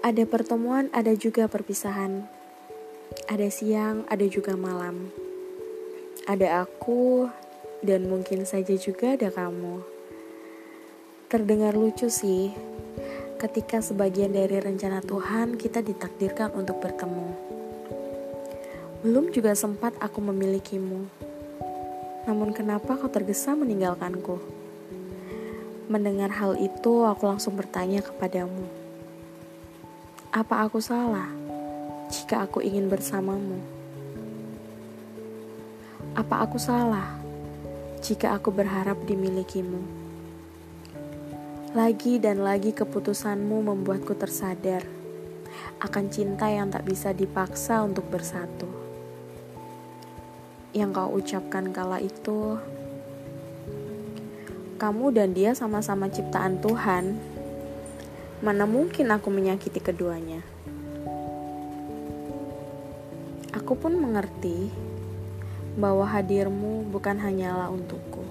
Ada pertemuan, ada juga perpisahan. Ada siang, ada juga malam. Ada aku, dan mungkin saja juga ada kamu. Terdengar lucu sih, ketika sebagian dari rencana Tuhan kita ditakdirkan untuk bertemu. Belum juga sempat aku memilikimu. Namun kenapa kau tergesa meninggalkanku? Mendengar hal itu, aku langsung bertanya kepadamu. Apa aku salah jika aku ingin bersamamu? Apa aku salah jika aku berharap dimilikimu? Lagi dan lagi keputusanmu membuatku tersadar akan cinta yang tak bisa dipaksa untuk bersatu. Yang kau ucapkan kala itu, kamu dan dia sama-sama ciptaan Tuhan Mana mungkin aku menyakiti keduanya? Aku pun mengerti bahwa hadirmu bukan hanyalah untukku.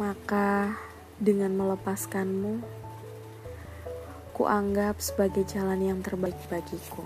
Maka dengan melepaskanmu, ku anggap sebagai jalan yang terbaik bagiku.